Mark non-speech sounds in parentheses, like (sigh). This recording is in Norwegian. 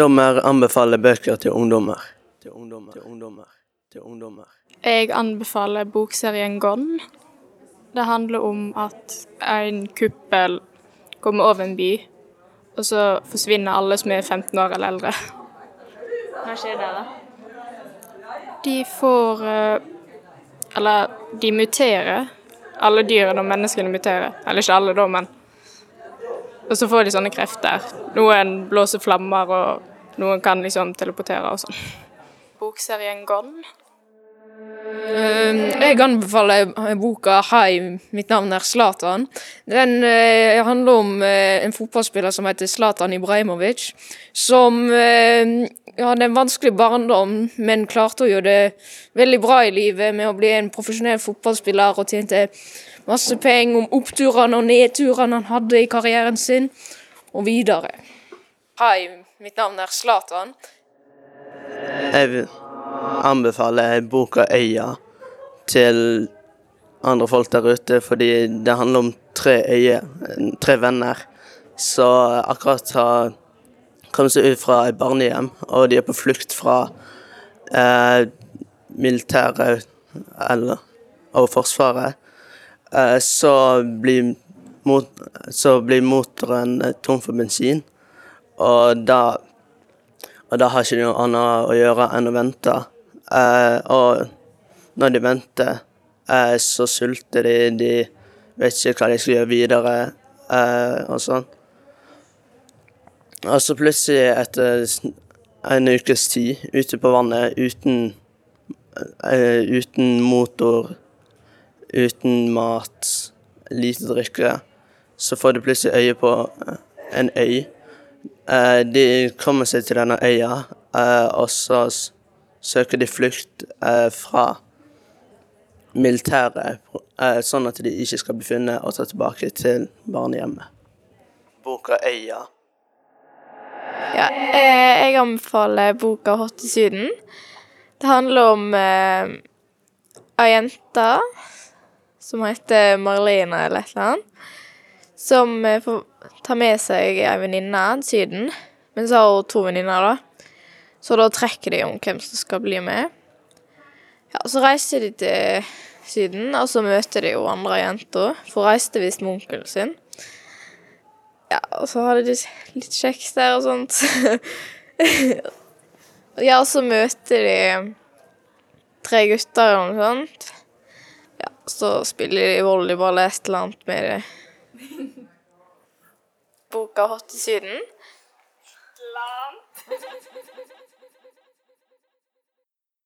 Ungdommer anbefaler bøker til ungdommer. Til ungdommer. Til ungdommer. Til ungdommer. Jeg anbefaler bokserien Gone. Det handler om at en kuppel kommer over en by, og så forsvinner alle som er 15 år eller eldre. Hva skjer der, da? De får eh, Eller, de muterer. Alle dyrene og menneskene muterer. Eller ikke alle, da, men Og så får de sånne krefter. Noen blåser flammer, og noen kan liksom teleportere og sånn. Bokserien Gone. Eh, Jeg anbefaler boka 'Hei, mitt navn er Zlatan'. Den eh, handler om eh, en fotballspiller som heter Zlatan Ibrahimovic, som eh, hadde en vanskelig barndom, men klarte å gjøre det veldig bra i livet med å bli en profesjonell fotballspiller og tjente masse penger om oppturene og nedturene han hadde i karrieren sin, og videre. Hei, mitt navn er Zlatan. Jeg vil anbefale boka 'Øya' til andre folk der ute, fordi det handler om tre øyer, tre venner, som akkurat har kommet seg ut fra et barnehjem, og de er på flukt fra eh, militæret eller, og Forsvaret. Eh, så, blir mot, så blir motoren tom for bensin, og da og da har ikke noe annet å gjøre enn å vente. Eh, og når de venter, eh, så sulter de, de vet ikke hva de skal gjøre videre, eh, og sånn. Og så plutselig, etter en ukes tid ute på vannet uten, eh, uten motor, uten mat, lite drikke, så får de plutselig øye på en øy. Eh, de kommer seg til denne øya, eh, og så søker de flukt eh, fra militæret, eh, sånn at de ikke skal bli funnet og ta tilbake til barnehjemmet. Boka 'Øya'. Ja, eh, jeg anbefaler boka 'Hot i Syden'. Det handler om eh, ei jente som heter Marlene eller et eller annet, som eh, får ta med seg ei venninne til Syden. Men så har hun to venninner, da. Så da trekker de om hvem som skal bli med. Ja, Så reiser de til Syden, og så møter de jo andre jenter. For hun reiste visst med onkelen sin. Ja, og så hadde de litt kjeks der og sånt. (laughs) ja, og så møter de tre gutter og noe sånt. Ja, så spiller de volleyball eller et eller annet med det. Boka 'Hot i Syden'.